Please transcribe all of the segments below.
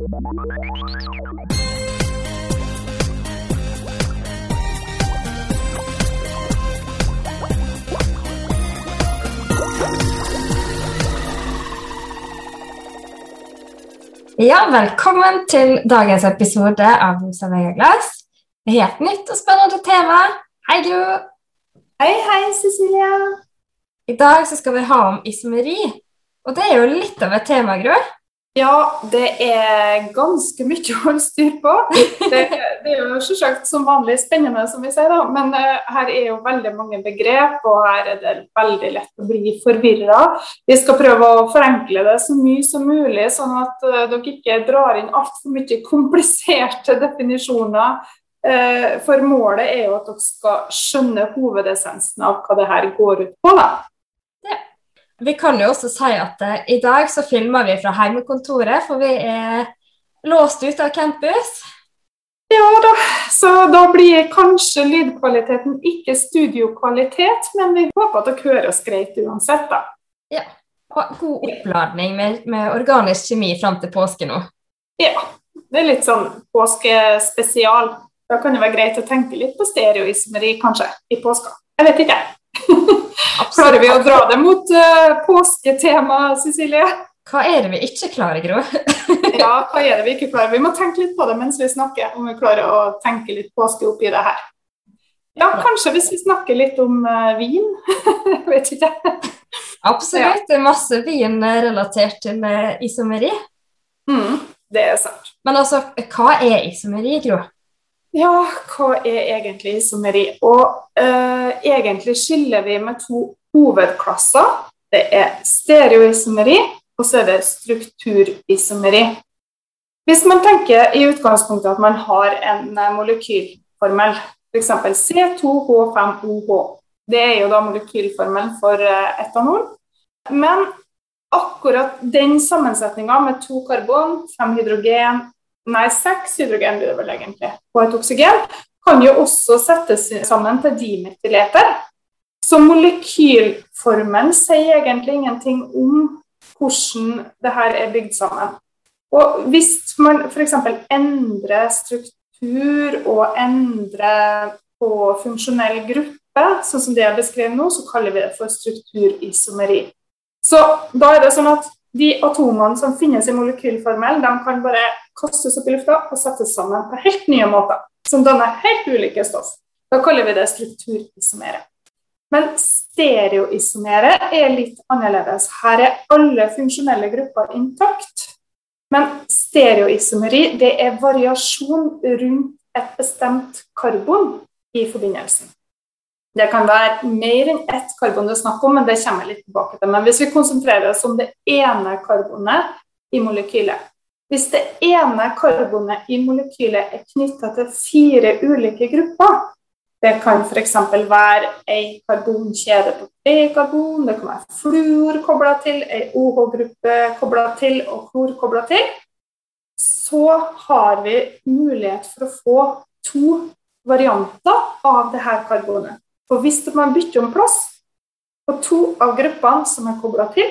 Ja, velkommen til dagens episode av Rosa Vegaglass. Har nytt og spennende tema. Hei, Gro. Hei, hei, Cecilia. I dag så skal vi ha om ismeri. Og det er jo litt av et tema, Gro. Ja, det er ganske mye å holde styr på. Det, det er jo selvsagt som vanlig spennende, som vi sier, da. men uh, her er jo veldig mange begrep, og her er det veldig lett å bli forvirra. Vi skal prøve å forenkle det så mye som mulig, sånn at uh, dere ikke drar inn altfor mye kompliserte definisjoner. Uh, for målet er jo at dere skal skjønne hovedessensen av hva det her går ut på. da. Vi kan jo også si at uh, i dag så filmer vi fra heimekontoret, for vi er låst ute av campus. Ja da, så da blir kanskje lydkvaliteten ikke studiokvalitet, men vi håper at dere hører oss greit uansett, da. Ja, og god oppladning med, med organisk kjemi fram til påske nå. Ja, det er litt sånn påskespesial. Da kan det være greit å tenke litt på stereoismeri, kanskje, i påska. Jeg vet ikke. Klarer vi å dra det mot uh, påsketema, Cecilie? Hva er det vi ikke klarer, Gro? ja, hva er det vi ikke klarer? Vi må tenke litt på det mens vi snakker, om vi klarer å tenke litt påske oppi det her. Ja, kanskje hvis vi snakker litt om uh, vin. Vet ikke. Absolutt. Det er masse vin relatert til isomeri. Mm, det er sant. Men altså, hva er isomeri, Gro? Ja, hva er egentlig isomeri? Og uh, egentlig skiller vi med to hovedklasser. Det er stereoisomeri, og så er det strukturisomeri. Hvis man tenker i utgangspunktet at man har en molekylformel, f.eks. C2H5OH, det er jo da molekylformelen for uh, etanol. Men akkurat den sammensetninga med to karbon, fem hydrogen, nei, seks hydrogen blir det vel egentlig, på et oksygen, kan jo også settes sammen til dimetyleter. Så molekylformen sier egentlig ingenting om hvordan det her er bygd sammen. Og hvis man f.eks. endrer struktur og endrer på funksjonell gruppe, sånn som det jeg beskrev nå, så kaller vi det for strukturisomeri. Så da er det sånn at de atomene som finnes i molekylformel, de kan bare kastes opp i lufta og settes sammen på helt nye måter, som danner helt ulike stoff. Da kaller vi det strukturisomere. Men stereoisomere er litt annerledes. Her er alle funksjonelle grupper intakt. Men stereoisomeri det er variasjon rundt et bestemt karbon i forbindelsen. Det kan være mer enn ett karbon det er snakk om, men det kommer litt tilbake til. Men hvis vi konsentrerer oss om det ene karbonet i molekylet Hvis det ene karbonet i molekylet er knytta til fire ulike grupper Det kan f.eks. være ei karbonkjede på B-karbon, det kan være fluor kobla til, ei OH-gruppe kobla til og klor kobla til Så har vi mulighet for å få to varianter av dette karbonet. Og hvis man bytter om plass på to av gruppene som er kobla til,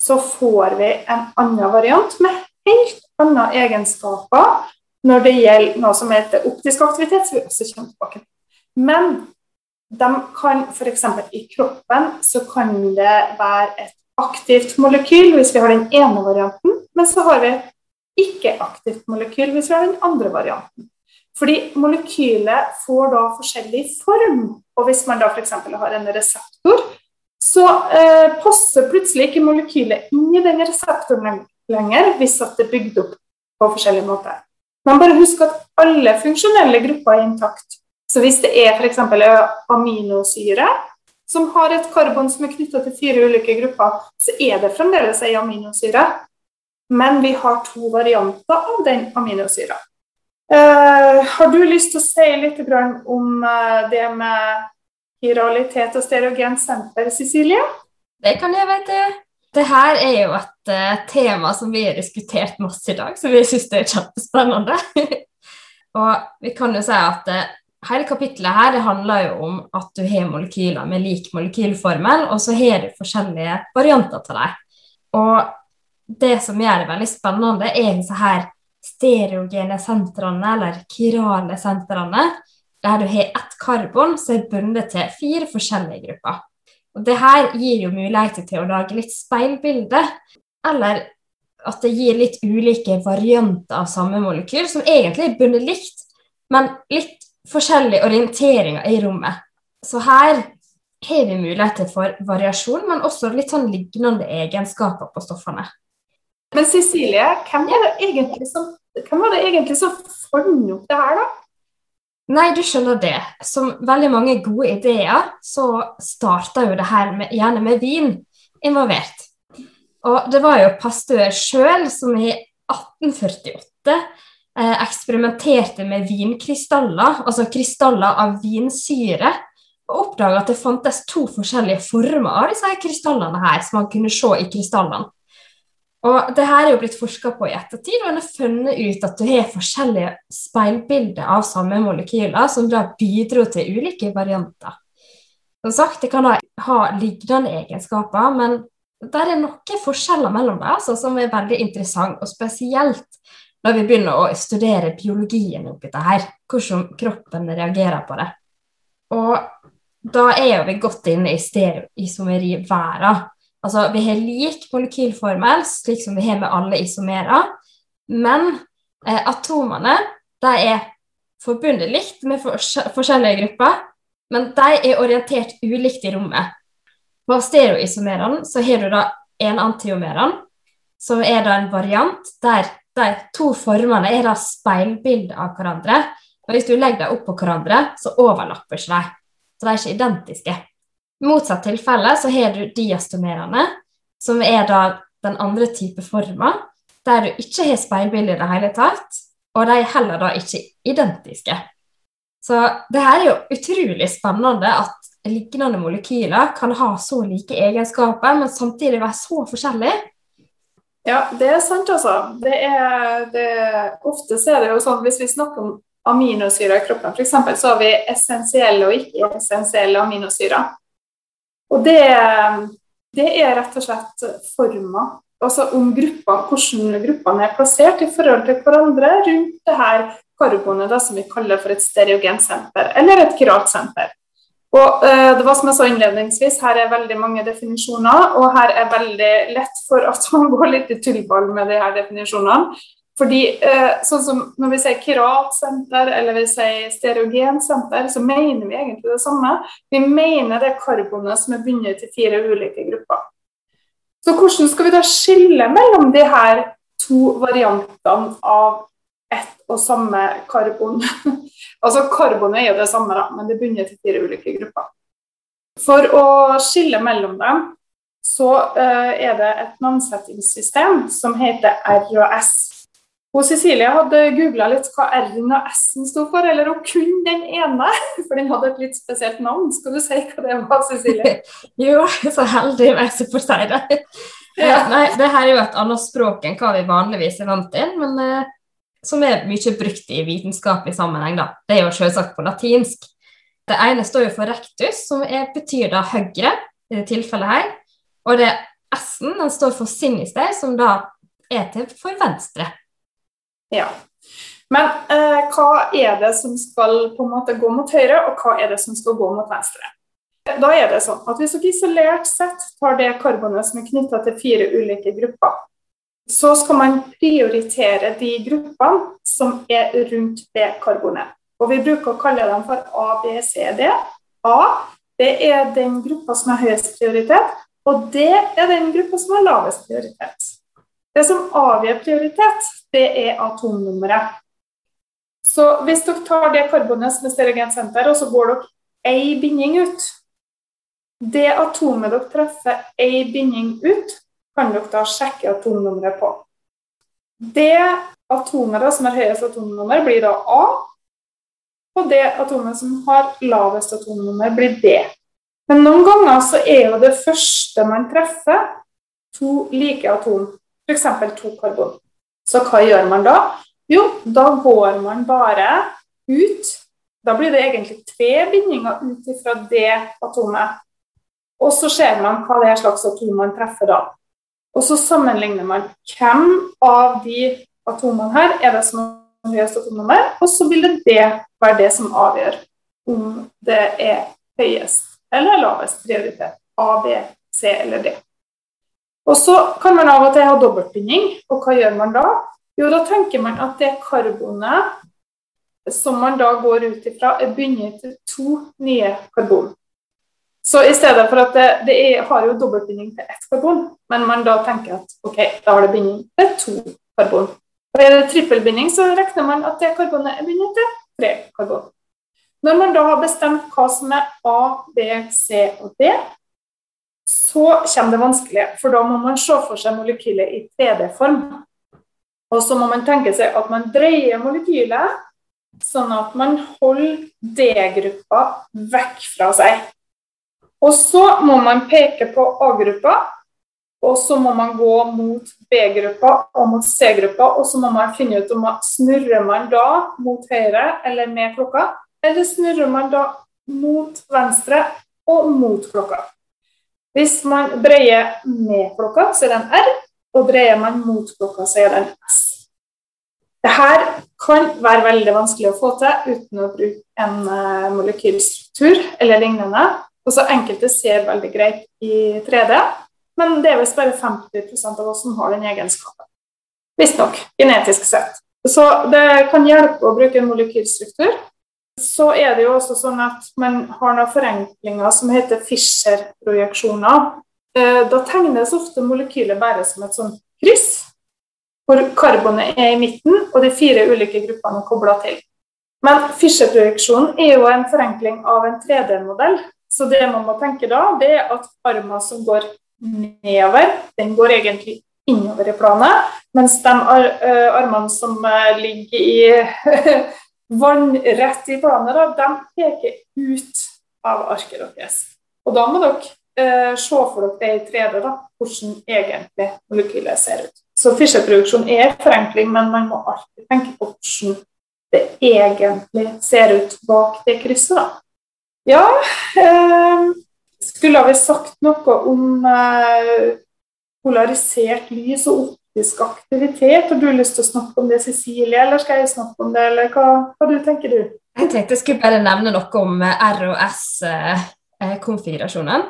så får vi en annen variant med helt andre egenskaper når det gjelder noe som heter optisk aktivitet, som vi også kommer tilbake til. Men de kan f.eks. i kroppen så kan det være et aktivt molekyl hvis vi har den ene varianten, men så har vi et ikke-aktivt molekyl hvis vi har den andre varianten. Fordi molekylet får da forskjellig form. Og hvis man da f.eks. har en reseptor, så eh, passer plutselig ikke molekylet inn i den reseptoren lenger hvis at det er bygd opp på forskjellige måter. Men bare husk at alle funksjonelle grupper er intakt. Så hvis det er f.eks. aminosyre som har et karbon som er knytta til fire ulike grupper, så er det fremdeles ei aminosyre. Men vi har to varianter av den aminosyra. Uh, har du lyst til å si litt om uh, det med viralitet og stereogent senter, Cecilie? Det kan jeg, vet du. Det her er jo et uh, tema som vi har diskutert masse i dag, så vi syns det er kjempespennende. og vi kan jo si at hele kapittelet her det handler jo om at du har molekyler med lik molekylformel, og så har du forskjellige varianter til dem. Og det som gjør det veldig spennende, er disse her stereogene sentrene, eller kirale sentrene, der du har ett karbon som er bundet til fire forskjellige grupper. Og det her gir jo muligheter til å lage litt speilbilde, eller at det gir litt ulike varianter av samme molekyl, som egentlig er bundet likt, men litt forskjellige orienteringer i rommet. Så her har vi muligheter for variasjon, men også litt sånn lignende egenskaper på stoffene. Men Cecilie, hvem var det egentlig som, hvem var det egentlig som fant opp det her, da? Nei, du skjønner det. Som veldig mange gode ideer, så starta jo det her med, gjerne med vin involvert. Og det var jo Pasteur sjøl som i 1848 eh, eksperimenterte med vinkrystaller, altså krystaller av vinsyre, og oppdaga at det fantes to forskjellige former av disse krystallene her, som man kunne se i krystallene. Og det her er jo blitt forska på i ettertid, og en har funnet ut at du har forskjellige speilbilder av samme molekyler, som da bidro til ulike varianter. Som sagt, det kan ha, ha lignende egenskaper, men det er noen forskjeller mellom dem altså, som er veldig interessant, og spesielt når vi begynner å studere biologien oppi det her, hvordan kroppen reagerer på det. Og da er vi godt inne i stereoisomeri-verden. Altså, vi har lik molekylformel, slik som vi har med alle isomerer, men eh, atomene de er forbundet likt med forskjellige grupper, men de er orientert ulikt i rommet. På stereoisomerene så har du da enantiomerene, som er da en variant der de to formene er da speilbilder av hverandre. Og hvis du legger dem oppå hverandre, så overlapper ikke de. Så de er ikke identiske. Motsatt tilfelle så har du diastomerene, som er da den andre type forma, der du ikke har speilbilde i det hele tatt, og de er heller da ikke identiske. Så det her er jo utrolig spennende at lignende molekyler kan ha så like egenskaper, men samtidig være så forskjellige. Ja, det er sant, altså. Det er, det, ofte så er det jo sånn hvis vi snakker om aminosyrer i kroppen, f.eks., så har vi essensielle og ikke-essensielle aminosyrer. Og det, det er rett og slett forma. Altså om grupper, hvordan gruppene er plassert i forhold til hverandre rundt det her karbonet da, som vi kaller for et stereogensenter, eller et kiratsenter. Og eh, det var som jeg sa innledningsvis, Her er veldig mange definisjoner, og her er veldig lett for at man går litt i tullball med de her definisjonene. Fordi eh, sånn som Når vi sier kiratsenter eller vi sier stereogensenter, så mener vi egentlig det samme. Vi mener det karbonet som er bundet til fire ulike grupper. Så hvordan skal vi da skille mellom de her to variantene av ett og samme karbon? altså Karbonet er jo det samme, da, men det er bundet til fire ulike grupper. For å skille mellom dem så uh, er det et navnsettingssystem som heter R og Cecilie hadde googla litt hva R-en og S-en sto for, eller hun kunne den ene, for den hadde et litt spesielt navn. Skal du si hva det var, Cecilie? jo, så heldig jeg som får si det. Ja. Nei, det her er jo et annet språk enn hva vi vanligvis er vant til, men eh, som er mye brukt i vitenskapelig sammenheng. da. Det er jo selvsagt på latinsk. Det ene står jo for rectus, som er, betyr da høyre, i det tilfellet her. Og det S-en den står for sinister, som da er til for venstre. Ja. Men eh, hva er det som skal på en måte gå mot høyre, og hva er det som skal gå mot venstre? Da er det sånn at Hvis dere isolert sett tar det karbonet som er knytta til fire ulike grupper, så skal man prioritere de gruppene som er rundt det karbonet. Og Vi bruker å kalle dem for ABCD. A det er den gruppa som har høyest prioritet, og D er den gruppa som har lavest prioritet. Det som avgjør prioritet, det er atomnummeret. Så hvis dere tar det karbonet som er stereogensenter, og så går dere ei binding ut Det atomet dere treffer ei binding ut, kan dere da sjekke atomnummeret på. Det atomet da, som har høyest atomnummer, blir da A. Og det atomet som har lavest atomnummer, blir B. Men noen ganger så er jo det første man treffer, to like atom f.eks. to karbon. Så hva gjør man da? Jo, da går man bare ut. Da blir det egentlig tre bindinger ut ifra det atomet. Og så ser man hva det er slags atom man treffer da. Og så sammenligner man hvem av de atomene her er det som er høyest atomnummer, og så vil det være det som avgjør om det er høyest eller lavest prioritet. A, B, C eller D. Og så kan man av og til ha dobbeltbinding, og hva gjør man da? Jo, da tenker man at det karbonet som man da går ut ifra, er bundet til to nye karbon. Så i stedet for at det, det er, har jo dobbeltbinding til ett karbon, men man da tenker at ok, da har det binding til to karbon. Og er det trippelbinding, så regner man at det karbonet er bundet til tre karbon. Når man da har bestemt hva som er A, B, C og D, så kommer det vanskelige. For da må man se for seg molekylet i 3D-form. Og så må man tenke seg at man dreier molekylet sånn at man holder D-gruppa vekk fra seg. Og så må man peke på A-gruppa, og så må man gå mot B-gruppa og mot C-gruppa, og så må man finne ut om man snurrer man da mot høyre eller med klokka, eller snurrer man da mot venstre og mot klokka. Hvis man breier med klokka, så er det en R, og breier man mot klokka, så er det en S. Dette kan være veldig vanskelig å få til uten å bruke en eh, molekylstruktur eller lignende. Også enkelte ser veldig greit i 3D, men det er visst bare 50% av oss som har den egenskapen. Visstnok, genetisk sett. Så det kan hjelpe å bruke en molekylstruktur. Så er det jo også sånn at man har noen forenklinger som heter Fischer-projeksjoner. Eh, da tegnes ofte molekylet bare som et sånt kryss, hvor karbonet er i midten og de fire ulike gruppene er kobla til. Men Fischer-projeksjonen er jo en forenkling av en 3D-modell, så det man må tenke da, det er at armen som går nedover, den går egentlig innover i planet, mens de eh, armene som eh, ligger i vannrett i planer, de peker ut av arket deres. Og da må dere eh, se for dere det i 3D, da, hvordan egentlig molekylet ser ut. Så Fischer-produksjon er forenkling, men man må alltid tenke på hvordan det egentlig ser ut bak det krysset. da. Ja, eh, skulle vi sagt noe om eh, polarisert lys og optisk aktivitet? Har du lyst til å snakke om det, Cecilie, eller skal jeg snakke om det, eller hva, hva du tenker du? Jeg tenkte jeg skulle bare nevne noe om eh, R- og S-konfigurasjonen.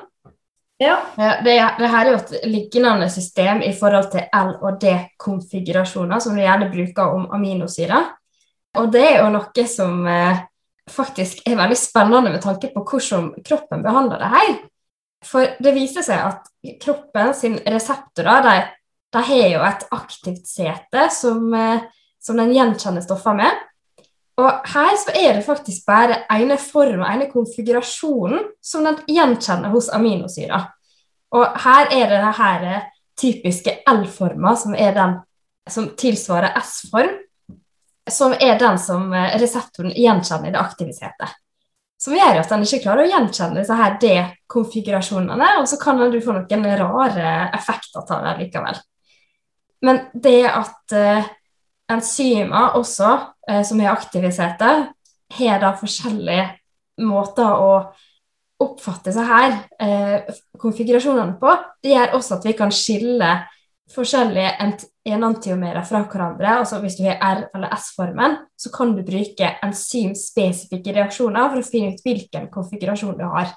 Ja. Det, det her er jo et lignende system i forhold til L- og D-konfigurasjoner, som vi gjerne bruker om aminosyrer. Og det er jo noe som eh, faktisk er veldig spennende med tanke på hvordan kroppen behandler det her. For det viser seg at kroppen sin reseptorer de, de har jo et aktivt sete som, eh, som den gjenkjenner stoffer med. Og her så er det faktisk bare ene form og ene konfigurasjonen som den gjenkjenner hos aminosyrer. Og her er det denne typiske L-forma som som tilsvarer S-form som er den som eh, reseptoren gjenkjenner i det aktive setet. Som gjør at den ikke klarer å gjenkjenne disse D-konfigurasjonene, og så kan du få noen rare effekter av det likevel. Men det at uh, enzymer også, uh, som er setet, har da forskjellige måter å oppfatte seg her uh, konfigurasjonene på, det gjør også at vi kan skille forskjellige enantiomerer fra hverandre, altså hvis du har R- eller S-formen, så kan du bruke enzymspesifikke reaksjoner for å finne ut hvilken konfigurasjon du har.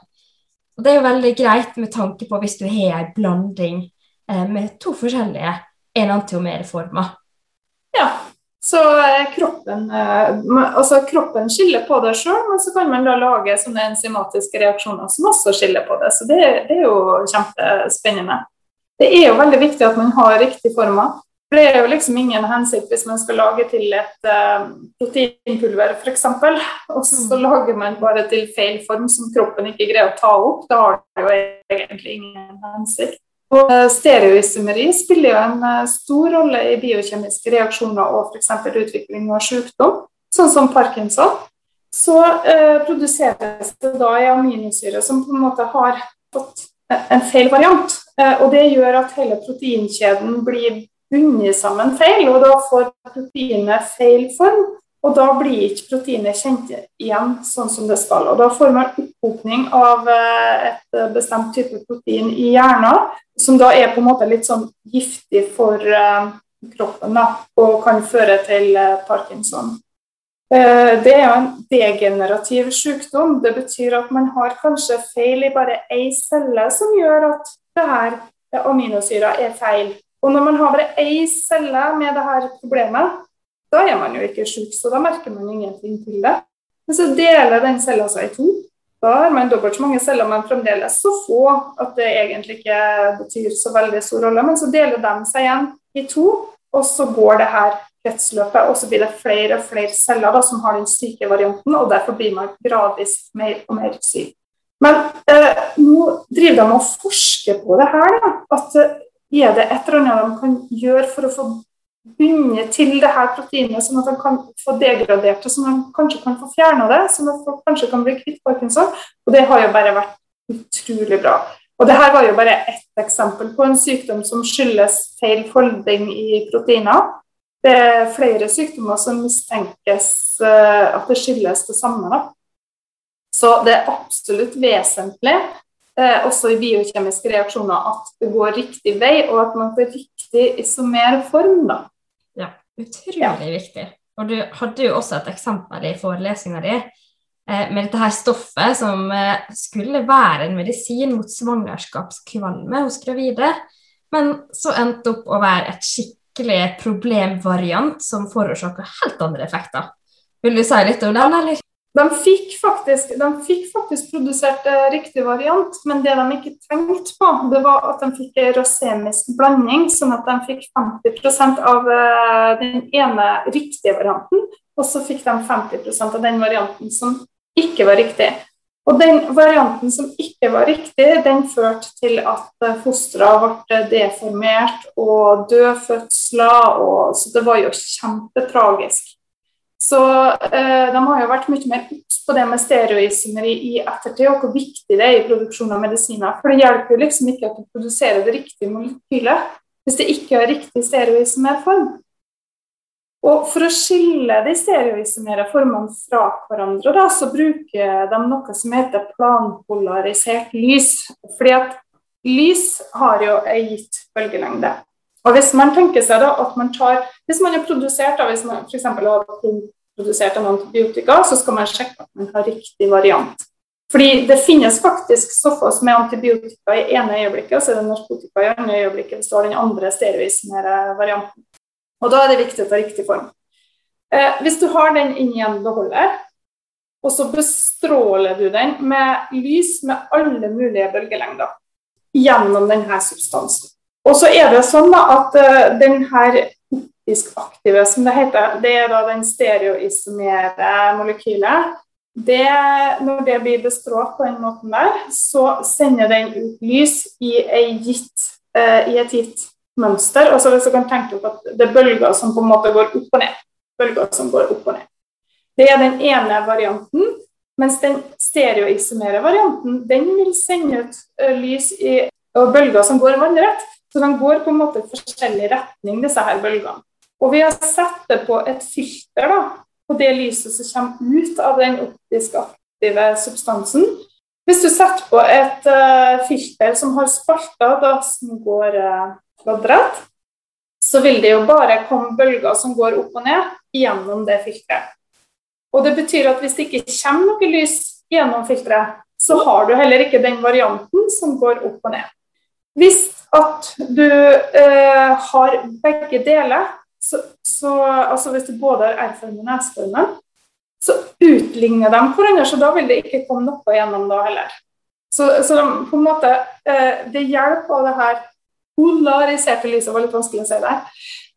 Og Det er jo veldig greit med tanke på hvis du har en blanding eh, med to forskjellige enantiomerformer. Ja, så eh, kroppen, eh, altså kroppen skiller på det sjøl, men så kan man da lage sånne enzymatiske reaksjoner som også skiller på det. Så det, det er jo kjempespennende. Det er jo veldig viktig at man har riktig forma. For det er jo liksom ingen hensikt hvis man skal lage til et uh, proteinpulver f.eks., og så mm. lager man bare til feil form som kroppen ikke greier å ta opp. Da har det jo egentlig ingen hensikt. Og uh, Stereoisomeri spiller jo en uh, stor rolle i biokjemiske reaksjoner og f.eks. utvikling av sykdom, sånn som parkinson. Så produseres det da i aminosyre som på en måte har fått en feil variant. Og det gjør at hele proteinkjeden blir bundet sammen feil, og da får proteinet feil form. Og da blir ikke proteinet kjent igjen sånn som det skal. Og da får man opphopning av eh, et bestemt type protein i hjernen, som da er på en måte litt sånn giftig for, eh, kroppen da, og kan føre til eh, parkinson. Eh, det er jo en degenerativ sykdom. Det betyr at man har kanskje feil i bare ei celle som gjør at det her aminosyra er feil. Og når man har bare ei celle med det her problemet, da er man jo ikke syk, så da merker man ingenting til det. Men så deler den cella seg i to. Da har man dobbelt så mange celler, men fremdeles så få at det egentlig ikke betyr så veldig stor rolle. Men så deler de seg igjen i to, og så går det her kretsløpet, og så blir det flere og flere celler da, som har den syke varianten, og derfor blir man gradvis mer og mer syk. Men eh, nå driver de og forsker på det her. Da, at eh, er det et eller annet de kan gjøre for å få bundet til det her proteinet, sånn at han kan få degradert det, sånn at han kanskje kan få fjerna det, sånn at folk kanskje kan bli kvitt parkinson. Og det har jo bare vært utrolig bra. Og det her var jo bare ett eksempel på en sykdom som skyldes feil folding i proteiner. Det er flere sykdommer som mistenkes eh, at det skyldes det samme. Da. Så det er absolutt vesentlig, eh, også i biokjemiske reaksjoner, at det går riktig vei, og at man får riktig isomerform. Da. Utrolig ja. viktig. Og du hadde jo også et eksempel i forelesninga di eh, med dette her stoffet som skulle være en medisin mot svangerskapskvalme hos gravide, men så endte opp å være et skikkelig problemvariant som forårsaker helt andre effekter. Vil du si litt om den, eller? De fikk faktisk, de fikk faktisk produsert eh, riktig variant, men det de ikke tenkte på, det var at de fikk rosemisk blanding, sånn at de fikk 50% av eh, den ene riktige varianten, og så fikk de 50% av den varianten som ikke var riktig. Og den varianten som ikke var riktig, den førte til at fostra ble deformert og dødfødsler. Og, så det var jo kjempetragisk. Så eh, de har jo vært mye mer obs på det med stereoisomeri i ettertid, og hvor viktig det er i produksjon av medisiner. For det hjelper jo liksom ikke at du produserer det riktige molekylet hvis det ikke har riktig stereoisomerform. Og For å skille de stereoisomere formene fra hverandre, da, så bruker de noe som heter planpolarisert lys. Fordi at lys har jo en gitt bølgelengde. Og Hvis man tenker seg da at man tar, hvis man har produsert da, hvis man f.eks. har produsert en antibiotika, så skal man sjekke at man har riktig variant. Fordi det finnes faktisk stoffer som er antibiotika i ene øyeblikket, og så er det narkotika i andre øyeblikket hvis du har den andre stereoisomere varianten. Og da er det viktig å ta riktig form. Eh, hvis du har den inni en beholder, og så bestråler du den med lys med alle mulige bølgelengder gjennom denne substansen. Og så er det sånn da, at uh, den her optisk aktive, som det heter, det er da den stereoisomere molekylet. Det, når det blir bestrålt på den måten der, så sender den ut lys i, gitt, uh, i et gitt mønster. Og så hvis du kan tenke deg at det er bølger som på en måte går opp og ned. Bølger som går opp og ned. Det er den ene varianten. Mens den stereoisomere varianten den vil sende ut lys i bølger som går vannrett. Så de går på en måte i forskjellig retning, disse her bølgene. Og vi har sett det på et filter da, på det lyset som kommer ut av den optisk aktive substansen. Hvis du setter på et uh, filter som har spalter da, som går uh, så vil det jo bare komme bølger som går opp og ned gjennom det filteret. Og det betyr at hvis det ikke kommer noe lys gjennom filteret, så har du heller ikke den varianten som går opp og ned. Hvis at du eh, har begge deler, så, så, altså hvis du både har R-formen og S-formen, så utligner de hverandre, så da vil det ikke komme noe gjennom da heller. Så, så de, på en måte, eh, det hjelper av det her polariserte lyset, var litt vanskelig å si der.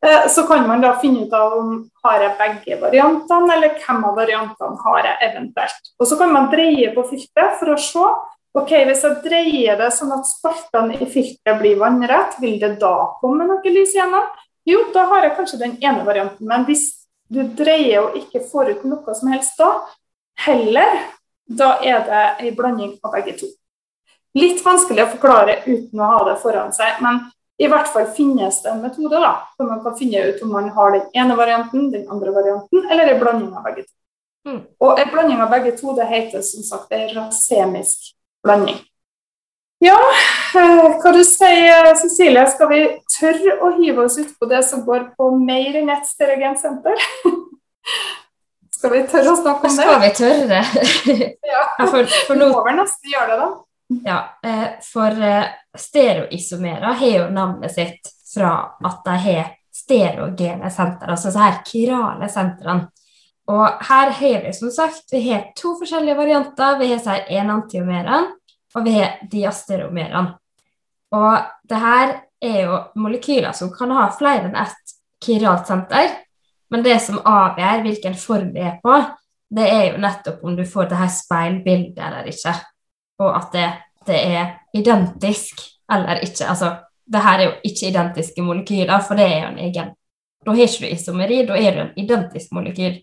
Eh, så kan man da finne ut av om har jeg begge variantene, eller hvem av variantene har jeg eventuelt. Og Så kan man dreie på filteret for å se. Ok, Hvis jeg dreier det sånn at spaltene i filteret blir vannrett, vil det da komme noe lys igjennom? Jo, da har jeg kanskje den ene varianten. Men hvis du dreier og ikke får ut noe som helst da, heller, da er det en blanding av begge to. Litt vanskelig å forklare uten å ha det foran seg, men i hvert fall finnes det en metode da, hvor man kan finne ut om man har den ene varianten, den andre varianten, eller en blanding av begge to. Mm. Og en blanding av begge to det heter som sagt en rasemisk blanding. Ja, eh, hva du sier Cecilie? Skal vi tørre å hive oss ut på det som går på mer enn ett stereogensenter? Skal vi tørre å snakke om det? Skal vi tørre det? ja. for, for nå, vel nesten gjøre det, da. Ja, eh, for eh, stereoisomerer har jo navnet sitt fra at de har stereogene senter, altså så her kirale sentrene. Og her har vi som sagt vi har to forskjellige varianter. Vi har så enantiomerene, og vi har diasteromerene. Og det her er jo molekyler som kan ha flere enn ett kiralt senter. Men det som avgjør hvilken form det er på, det er jo nettopp om du får det her speilbildet eller ikke. Og at det, det er identisk eller ikke. Altså, det her er jo ikke identiske molekyler, for det er jo en egen Da har ikke du isomeri, da er du en identisk molekyl.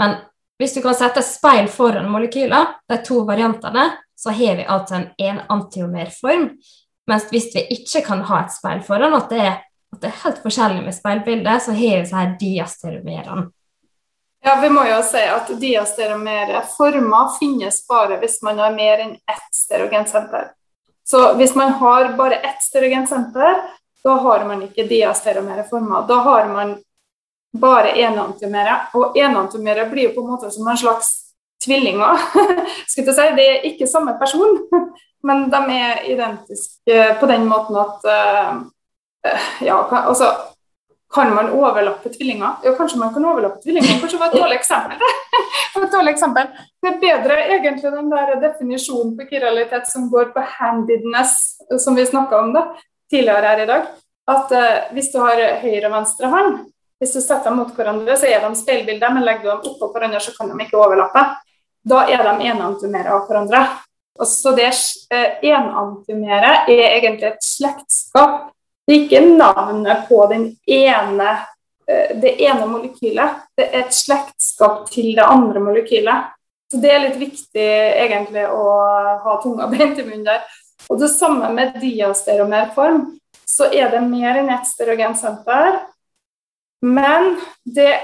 Men hvis du kan sette speil foran molekyler, de to variantene, så har vi altså en antiomerform. Mens hvis vi ikke kan ha et speil foran, at det er at det er helt forskjellig med speilbildet, så har vi så her diasteromerene. Ja, vi må jo si at diasteromere former finnes bare hvis man har mer enn ett stereogensenter. Så hvis man har bare ett stereogensenter, da har man ikke diasteromere former. Da har man bare enantiomere. Og enantiomere blir jo på en måte som en slags tvillinger. Skulle si. Det er ikke samme person, men de er identiske på den måten at uh, ja, altså kan man overlappe tvillinger? Ja, kanskje man kan overlappe tvillinger. Kanskje det var et dårlig eksempel. et dårlig eksempel. Det er bedre egentlig den der definisjonen på kiralitet som går på handedness, som vi snakka om da, tidligere her i dag. At uh, hvis du har høyre og venstre hånd, hvis du setter dem mot hverandre, så er de speilbilder, men legger du dem oppå hverandre, så kan de ikke overlappe. Da er de enantumere av hverandre. Og så det uh, enantumere er egentlig et slektskap det er ikke navnet på ene, eh, det ene molekylet. Det er et slektskap til det andre molekylet. Så Det er litt viktig egentlig å ha tunga beint i munnen der. Og Det samme med diasteromerform. Så er det mer enn ett stereogensenter. Men det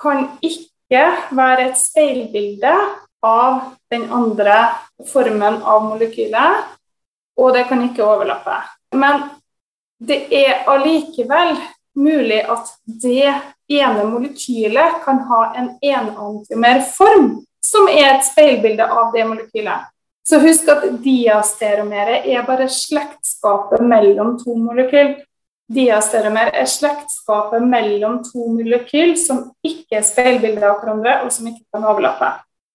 kan ikke være et speilbilde av den andre formen av molekylet, og det kan ikke overlappe. Men det er allikevel mulig at det ene molekylet kan ha en enantimerform, som er et speilbilde av det molekylet. Så husk at diasteromeret er bare slektskapet mellom to molekyl. Diasteromer er slektskapet mellom to molekyl som ikke er speilbilder av hverandre, og som ikke kan overlappe.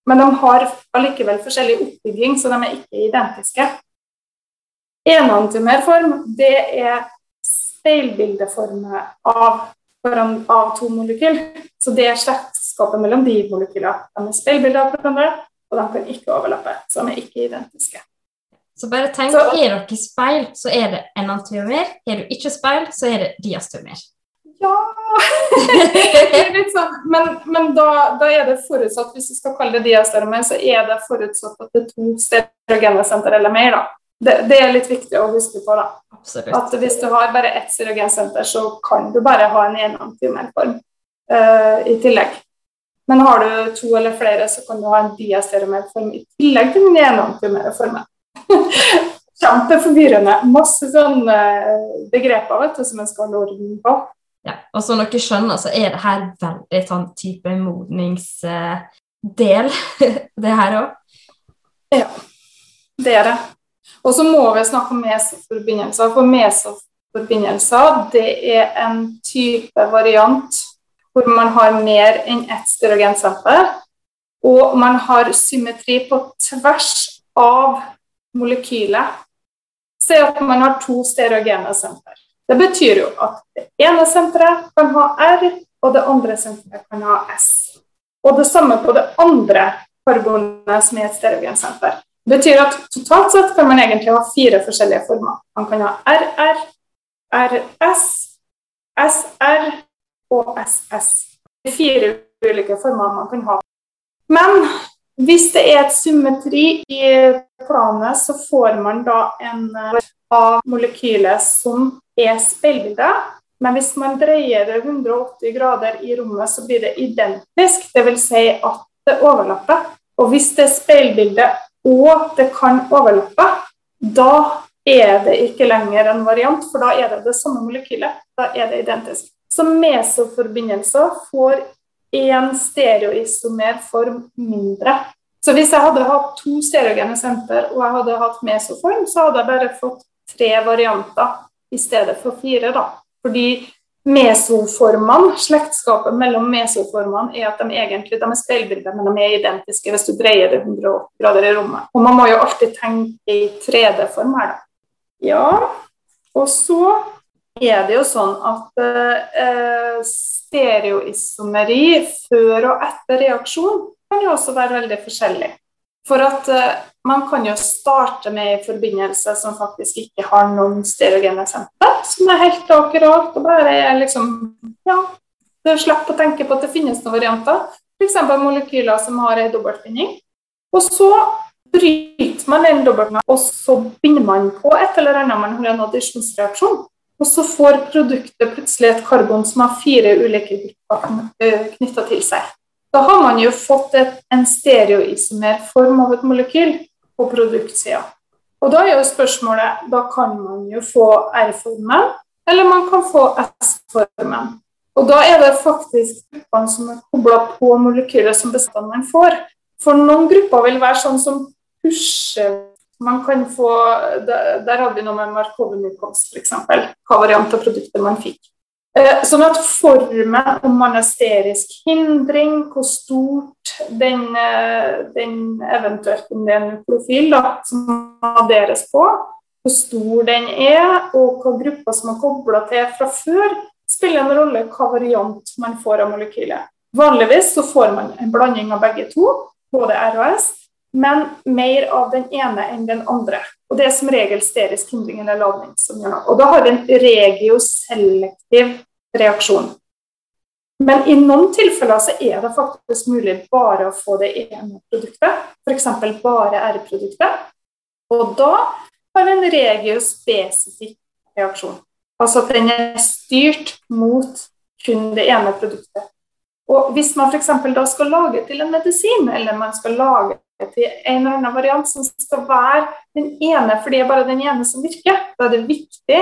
Men de har allikevel forskjellig oppbygging, så de er ikke identiske. Enantimerform det er speilbildeformer av, av to molekyl. Så det er slektskapet mellom de molekylene. De er speilbilder av hverandre, og de kan ikke overlappe. Så de er ikke identiske. Så bare tenk, så, er dere speil, så er det enantiomer. Er du ikke speil, så er det diastomer. Ja sånn. Men, men da, da, er det forutsatt, hvis du skal kalle det diastomer, så er det forutsatt at det er to stereogene eller mer. da. Det, det, er litt viktig å huske på. da. Absolutt. At hvis du har bare ett stereogensenter, så kan du bare ha en enantiomerform uh, i tillegg. Men har du to eller flere, så kan du ha en diastereomerform i tillegg til den enantiomerformen. Kjempeforvirrende. Masse sånne eh, begreper vet du, som en skal holde orden på. Ja, og som dere skjønner, så er det her veldig sånn type modningsdel, det her òg. Ja, det er det. Og så må vi snakke om mesoforbindelser. For mesoforbindelser det er en type variant hvor man har mer enn ett styrogensenter. Og man har symmetri på tvers av molekylet. si at man har to stereogene senter. Det betyr jo at det ene senteret kan ha R, og det andre senteret kan ha S. Og det samme på det andre karbonet som er et stereogensenter. Det betyr at totalt sett kan man egentlig ha fire forskjellige former. Man kan ha RR, RS, SR og SS. Det er fire ulike former man kan ha. Men hvis det er et symmetri i planet, så får man da en av molekylet som er speilbildet. Men hvis man dreier det 180 grader i rommet, så blir det identisk. Dvs. Si at det overlapper. Og hvis det er speilbildet og det kan overlappe, da er det ikke lenger en variant, for da er det det samme molekylet. Da er det identisk. Så mesoforbindelser får én stereoisomer form mindre. Så hvis jeg hadde hatt to stereogene senter og jeg hadde hatt mesoform, så hadde jeg bare fått tre varianter i stedet for fire. da. Fordi mesoformene, slektskapet mellom mesoformene er at de egentlig de er speilbilder, men de er identiske hvis du dreier det 180 grader i rommet. Og man må jo alltid tenke i 3D-form her, da. Ja, og så er det jo sånn at eh, stereoisomeri før og etter reaksjon kan jo også være veldig forskjellig. For at uh, man kan jo starte med en forbindelse som faktisk ikke har noen stereogene senter, som er helt akkurat og bare er liksom Ja, du slipper å tenke på at det finnes noen varianter. F.eks. molekyler som har en dobbeltbinding. Og så bryter man den dobbeltbindingen, og så binder man på et eller annet man har en addisjonsreaksjon. Og så får produktet plutselig et karbon som har fire ulike grupper eh, knytta til seg. Da har man jo fått et, en stereoisomer form av et molekyl på produktsida. Og da er jo spørsmålet Da kan man jo få R-formen, eller man kan få S-formen. Og da er det faktisk gruppene som er kobla på molekylet som bestanden får. For noen grupper vil være sånn som pusher man kan få, Der, der hadde vi noe med Markovnikov, f.eks. Hva variant av produktet man fikk. Eh, sånn at formen, om man er sterisk hindring, hvor stort den, eh, den eventuelt om det er en profil da, som adderes på, hvor stor den er, og hva grupper som er kobla til fra før, spiller en rolle hva variant man får av molekylet. Vanligvis så får man en blanding av begge to, både R og S, men mer av den ene enn den andre. Og det er som regel sterisk hindring eller ladning som gjør noe. Og da har vi en regioselektiv reaksjon. Men i noen tilfeller så er det faktisk mulig bare å få det ene produktet, f.eks. bare R-produktet. Og da har vi en regiospesifikk reaksjon. Altså at den er styrt mot kun det ene produktet. Og hvis man f.eks. da skal lage til en medisin, eller man skal lage til en eller annen variant som skal være den ene, for det er bare den ene som virker, da er det viktig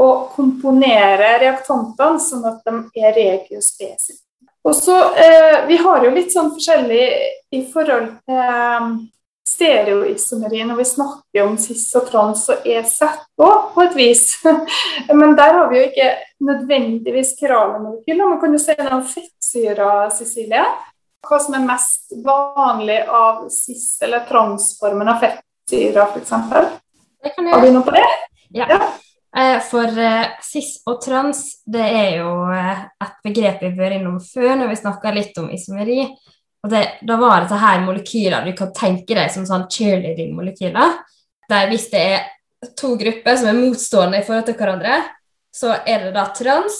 å komponere reaktantene sånn at de er regiospesifikke. Og så, eh, Vi har jo litt sånn forskjellig i forhold til eh, stereoisomeri når vi snakker om cis og trans og EZ òg, på et vis. Men der har vi jo ikke nødvendigvis molekyler. Man kan jo se noe fettsyrer, Cecilie hva som er mest vanlig av cis- eller transformen av fettsyre, f.eks. Har du noe på det? Ja. ja. Eh, for uh, cis og trans det er jo uh, et begrep vi bør innom før når vi snakker litt om isomeri. Og det, da var det her molekyler du kan tenke deg som sånn cheerleading-molekyler. Der hvis det er to grupper som er motstående i forhold til hverandre, så er det da trans.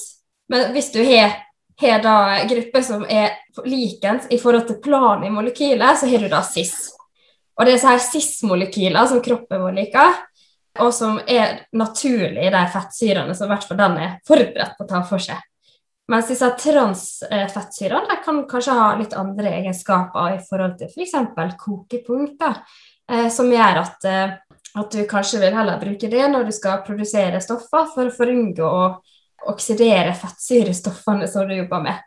Men hvis du har har da grupper som er likens i forhold til planen i molekylet, så har du da cis. Og det er så her cis-molekyler som kroppen vår liker, og som er naturlig i de fettsyrene som i hvert fall den er forberedt på å ta for seg. Mens disse transfettsyrene kan kanskje ha litt andre egenskaper i forhold til f.eks. For kokepunkt, da, eh, som gjør at, eh, at, du kanskje vil heller bruke det når du skal produsere stoffer, for å forunngå å oksidere fettsyrestoffene som du jobber med.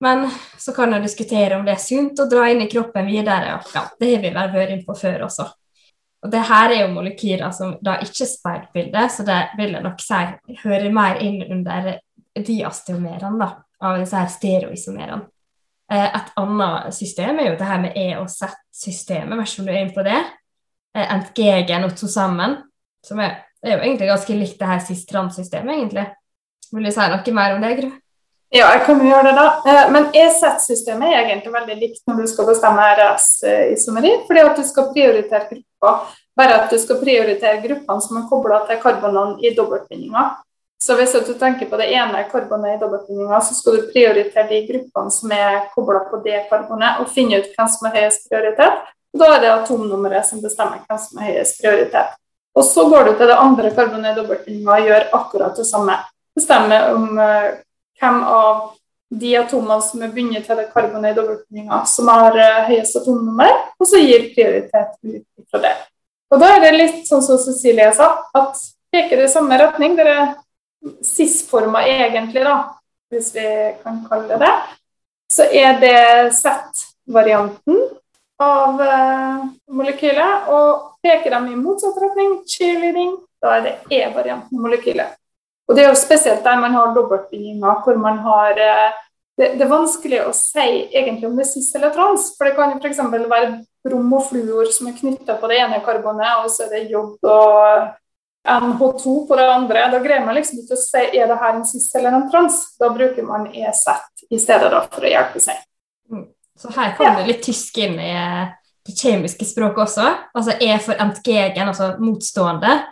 Men så kan jeg diskutere om det er sunt å dra inn i kroppen videre. ja, Det har vi vel vært inne på før også. Og det her er jo molekyler som da ikke er speilbilde, så det vil jeg nok si hører mer inn under diasteomerene da, av disse her stereoisomerene. Eh, et annet system er jo det her med E- og Z-systemet, ikke du er inne på det. Eh, Entgegen og to sammen, som er, er jo egentlig ganske likt det her cis-trans-systemet, egentlig. Vil du si noe mer om det, Gru? Ja, jeg kan jo gjøre det, da. Eh, men EZ-systemet er egentlig veldig likt når du skal bestemme RS-isomeri, fordi at du skal prioritere grupper. Bare at du skal prioritere gruppene som er kobla til karbonene i dobbeltbindinga. Så hvis du tenker på det ene karbonet i dobbeltbindinga, så skal du prioritere de gruppene som er kobla på det karbonet, og finne ut hvem som har høyest prioritet. Da er det atomnummeret som bestemmer hvem som har høyest prioritet. Og så går du til det andre karbonet i dobbeltbindinga og gjør akkurat det samme bestemme om uh, hvem av de atomene som er bundet til det karbonet i som har uh, høyest atomnummer, og så gir prioritet ut fra det. Og da er det litt sånn som Cecilie sa, at peker det i samme retning. Det er cis-forma egentlig, da, hvis vi kan kalle det det, så er det Z-varianten av uh, molekylet. Og peker de i motsatt retning, cheerleading, da er det E-varianten av molekylet. Og det er jo spesielt der man har dobbeltbindinger, hvor man har uh, det, det, er vanskelig å si egentlig om det er cis eller trans. For det kan jo f.eks. være brom og fluor som er knytta på det ene karbonet, og så er det jod og NH2 på det andre. Da greier man liksom ikke å si er det her en cis eller en trans. Da bruker man EZ i stedet da, for å hjelpe seg. Mm. Så her kommer ja. det litt tysk inn i eh, det kjemiske språket også. Altså E for entgegen, altså motstående,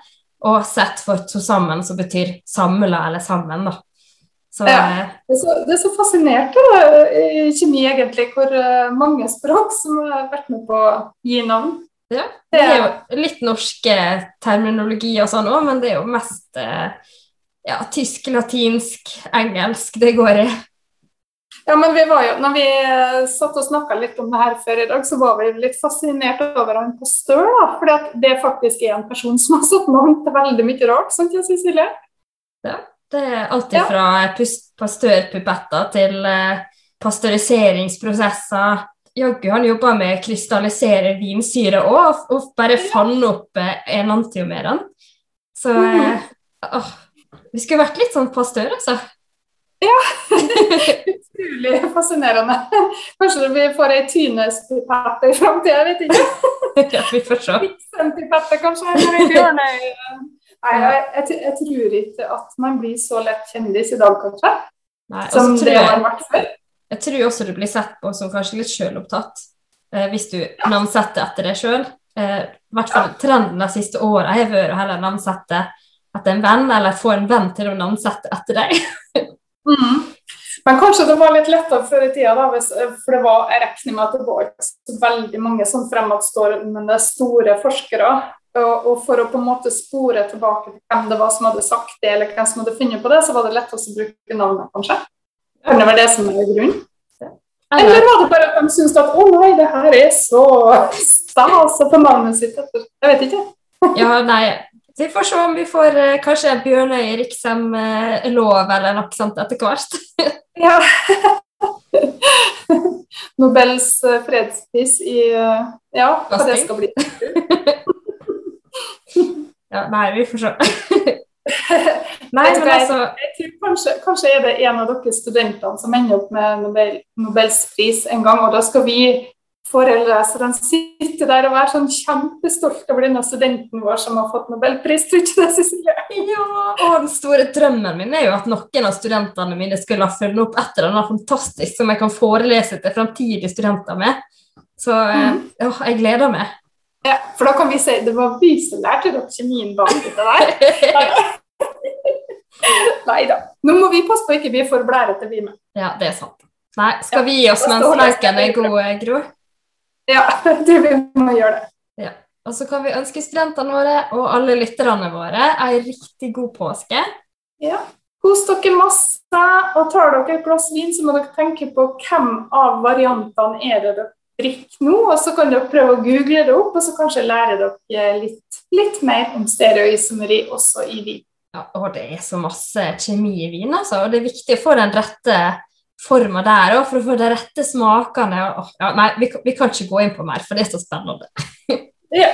og sett for to sammen, som betyr samla eller sammen. da. Så, ja. Eh, det, er så, det er så fascinert i kjemi, egentlig, hvor eh, mange språk som har vært med på å gi navn. Ja, det er jo litt norske terminologi og sånn òg, men det er jo mest ja, tysk, latinsk, engelsk det går i. Ja, men vi var jo, når vi eh, satt og snakka litt om det her før i dag, så var vi litt fascinert over han Pasteur. da, fordi det faktisk er en person som har satt navn til veldig mye rart. sant ja, Cecilie? Ja, det er alltid fra ja. pastørpupetter til uh, pasteuriseringsprosesser. Jaggu han jobba med å krystallisere vinsyre òg, og bare fant opp uh, enantiomerene. Så uh, åh, vi skulle vært litt sånn pastør, altså. Ja. Utrolig fascinerende. Kanskje vi får ei Tynes-pipette i framtida, jeg vet ikke. ja, vi får se. Pipette, kanskje. Nei, jeg, jeg, jeg, tror ikke at man blir så lett kjendis i dag, kanskje. Nei, som det har vært før. Jeg tror også du blir sett på som kanskje litt sjølopptatt, eh, hvis du ja. navnsetter etter deg sjøl. Eh, hvert fall trenden de siste åra har vært å heller navnsette etter en venn, eller få en venn til å navnsette etter deg. Mm. Men kanskje det var litt lettere før i tida, da, for det var, jeg regner med at det var så veldig mange som fremadstående store forskere. Og, og, for å på en måte spore tilbake til hvem det var som hadde sagt det, eller hvem som hadde funnet på det, så var det lettest å bruke navnet, kanskje. Kan det være det som er grunnen? Eller var det bare at de syntes at å nei, det her er så stas å få navnet sitt etter? Jeg vet ikke. ja, nei, vi får se om vi får eh, kanskje Bjørnøy Riksem-lov eller noe sånt etter hvert. ja. Nobels eh, fredspris i eh, Ja, hva det skal bli. ja, nei, vi får se. nei, men altså jeg tror kanskje, kanskje, er det en av dere studentene som ender opp med Nobel, Nobels pris en gang, og da skal vi foreleserne sitter der og er sånn kjempestolt over denne studenten vår som har fått nobelpris. Tror ikke det, Cecilie? Ja, og den store drømmen min er jo at noen av studentene mine skulle ha funnet opp et eller annet fantastisk som jeg kan forelese til framtidige studenter med. Så mm. ja, jeg gleder meg. Ja, for da kan vi si det var vi som lærte dere kjemien bak dette der. Nei da. Nå må vi passe på ikke vi får blærete, vi med. Ja, det er sant. Nei, skal vi gi oss mens leken er god, Gro? Ja, du vi må gjøre det. Ja. Og så kan vi ønske studentene våre og alle lytterne våre ei riktig god påske. Ja. Kos dere masse, og tar dere et glass vin, så må dere tenke på hvem av variantene er det dere drikker nå. Og så kan dere prøve å google det opp, og så kanskje lære dere litt, litt mer om stereoisomeri også i vin. Ja, og det er så masse kjemi i vin, altså. Og det er viktig å få den rette forma der òg, for å få de rette smakene. Og, ja, nei, vi, vi, kan ikke gå inn på mer, for det er så spennende. ja.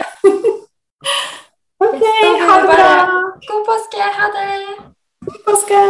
OK, ha det bra. God påske. Ha det. God påske.